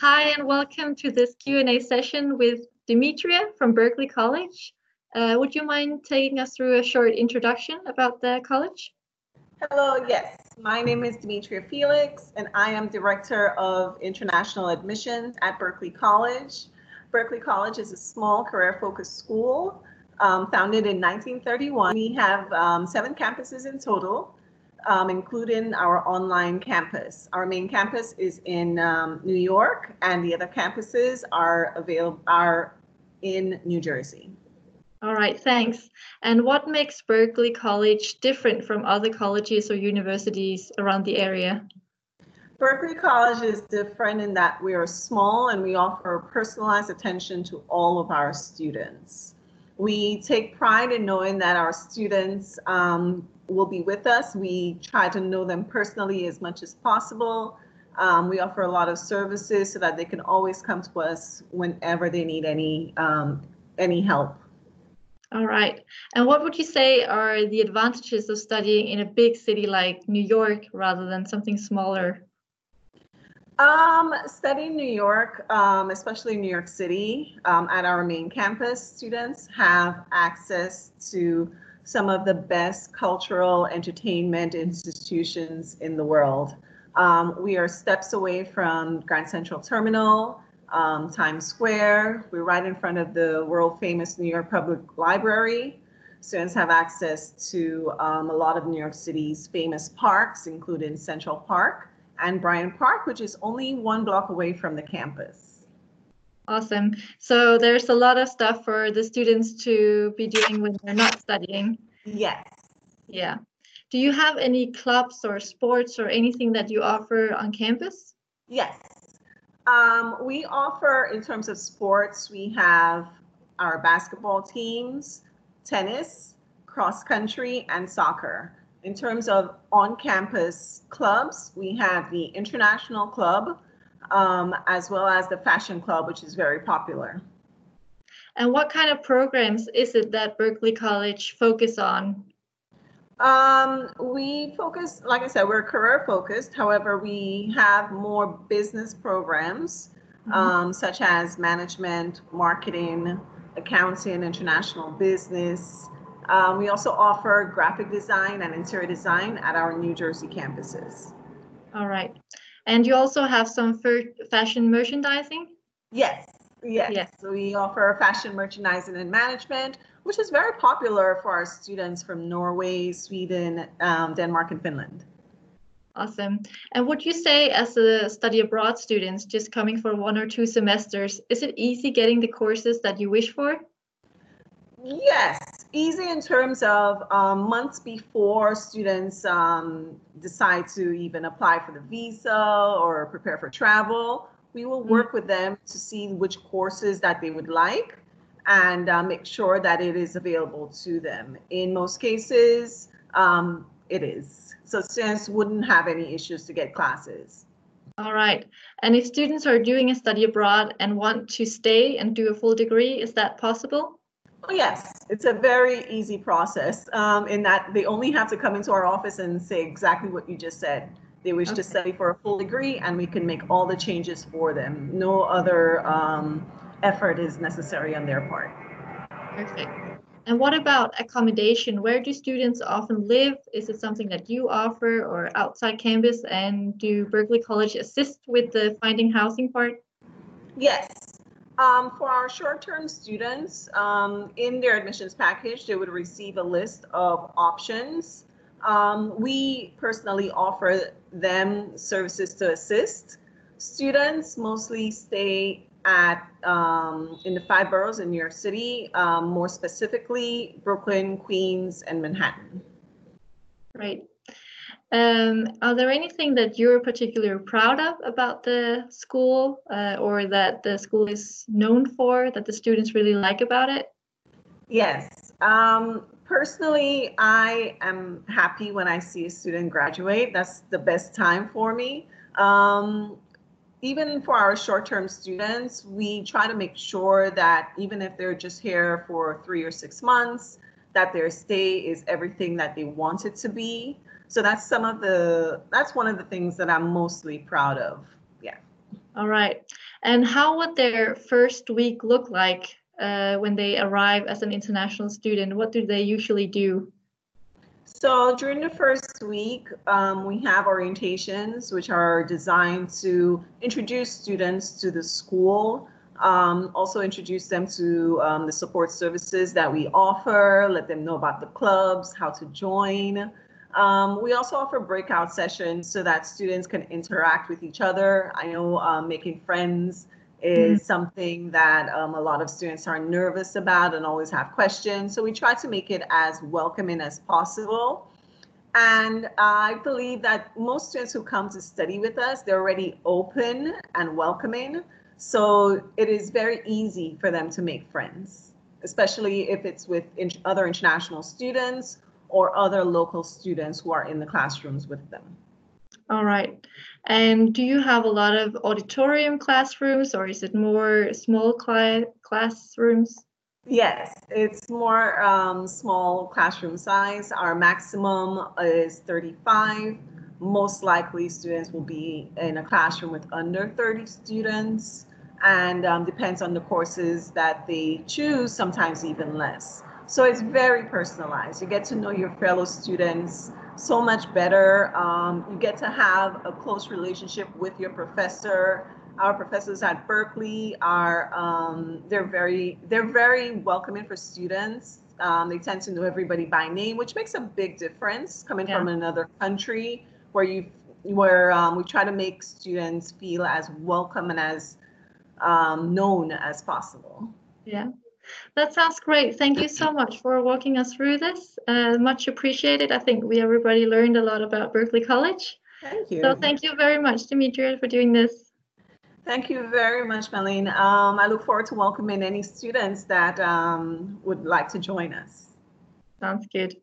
Hi, and welcome to this Q&A session with Demetria from Berkeley College. Uh, would you mind taking us through a short introduction about the college? Hello, yes. My name is Demetria Felix, and I am Director of International Admissions at Berkeley College. Berkeley College is a small career-focused school um, founded in 1931. We have um, seven campuses in total, um, including our online campus. Our main campus is in um, New York, and the other campuses are available are in New Jersey. All right, thanks. And what makes Berkeley College different from other colleges or universities around the area? Berkeley College is different in that we are small and we offer personalized attention to all of our students. We take pride in knowing that our students um, will be with us. We try to know them personally as much as possible. Um, we offer a lot of services so that they can always come to us whenever they need any um, any help. All right. And what would you say are the advantages of studying in a big city like New York rather than something smaller? Um, studying New York, um, especially New York City, um, at our main campus, students have access to some of the best cultural entertainment institutions in the world. Um, we are steps away from Grand Central Terminal, um, Times Square. We're right in front of the world famous New York Public Library. Students have access to um, a lot of New York City's famous parks, including Central Park and Bryant Park, which is only one block away from the campus. Awesome. So there's a lot of stuff for the students to be doing when they're not studying. Yes. Yeah. Do you have any clubs or sports or anything that you offer on campus? Yes. Um, we offer, in terms of sports, we have our basketball teams, tennis, cross country, and soccer. In terms of on-campus clubs, we have the International Club, um, as well as the Fashion Club, which is very popular. And what kind of programs is it that Berkeley College focus on? Um, we focus, like I said, we're career focused. However, we have more business programs, mm-hmm. um, such as management, marketing, accounting, international business. Um, we also offer graphic design and interior design at our New Jersey campuses. All right. And you also have some fashion merchandising? Yes, yes. yes. So we offer fashion merchandising and management, which is very popular for our students from Norway, Sweden, um, Denmark, and Finland. Awesome. And would you say, as a study abroad students just coming for one or two semesters, is it easy getting the courses that you wish for? Yes, easy in terms of um, months before students um, decide to even apply for the visa or prepare for travel. We will work mm-hmm. with them to see which courses that they would like and uh, make sure that it is available to them. In most cases, um, it is. So students wouldn't have any issues to get classes. All right. And if students are doing a study abroad and want to stay and do a full degree, is that possible? Oh, yes, it's a very easy process um, in that they only have to come into our office and say exactly what you just said. They wish okay. to study for a full degree and we can make all the changes for them. No other um, effort is necessary on their part. Perfect. And what about accommodation? Where do students often live? Is it something that you offer or outside campus? And do Berkeley College assist with the finding housing part? Yes, um, for our short-term students, um, in their admissions package, they would receive a list of options. Um, we personally offer them services to assist. Students mostly stay at um, in the five boroughs in New York City, um, more specifically Brooklyn, Queens, and Manhattan. Right. Um, are there anything that you're particularly proud of about the school uh, or that the school is known for that the students really like about it? Yes. Um, personally, I am happy when I see a student graduate. That's the best time for me. Um, even for our short-term students, we try to make sure that even if they're just here for three or six months, that their stay is everything that they want it to be. So that's some of the, that's one of the things that I'm mostly proud of. Yeah. All right. And how would their first week look like uh, when they arrive as an international student? What do they usually do? So during the first week, um, we have orientations, which are designed to introduce students to the school, um, also introduce them to um, the support services that we offer, let them know about the clubs, how to join. Um, we also offer breakout sessions so that students can interact with each other. I know um, making friends is mm-hmm. something that um, a lot of students are nervous about and always have questions. So we try to make it as welcoming as possible. And I believe that most students who come to study with us, they're already open and welcoming. So it is very easy for them to make friends, especially if it's with in other international students or other local students who are in the classrooms with them. All right. And do you have a lot of auditorium classrooms or is it more small cl classrooms? Yes, it's more um, small classroom size. Our maximum is 35. Most likely students will be in a classroom with under 30 students and um, depends on the courses that they choose, sometimes even less. So it's very personalized. You get to know your fellow students so much better. Um, you get to have a close relationship with your professor. Our professors at Berkeley are um, they're very they're very welcoming for students. Um, they tend to know everybody by name, which makes a big difference coming yeah. from another country where you where um, we try to make students feel as welcome and as um, known as possible. Yeah. That sounds great. Thank you so much for walking us through this. Uh, much appreciated. I think we everybody learned a lot about Berkeley College. Thank you. So thank you very much, Demetria, for doing this. Thank you very much, Marlene. Um, I look forward to welcoming any students that um, would like to join us. Sounds good.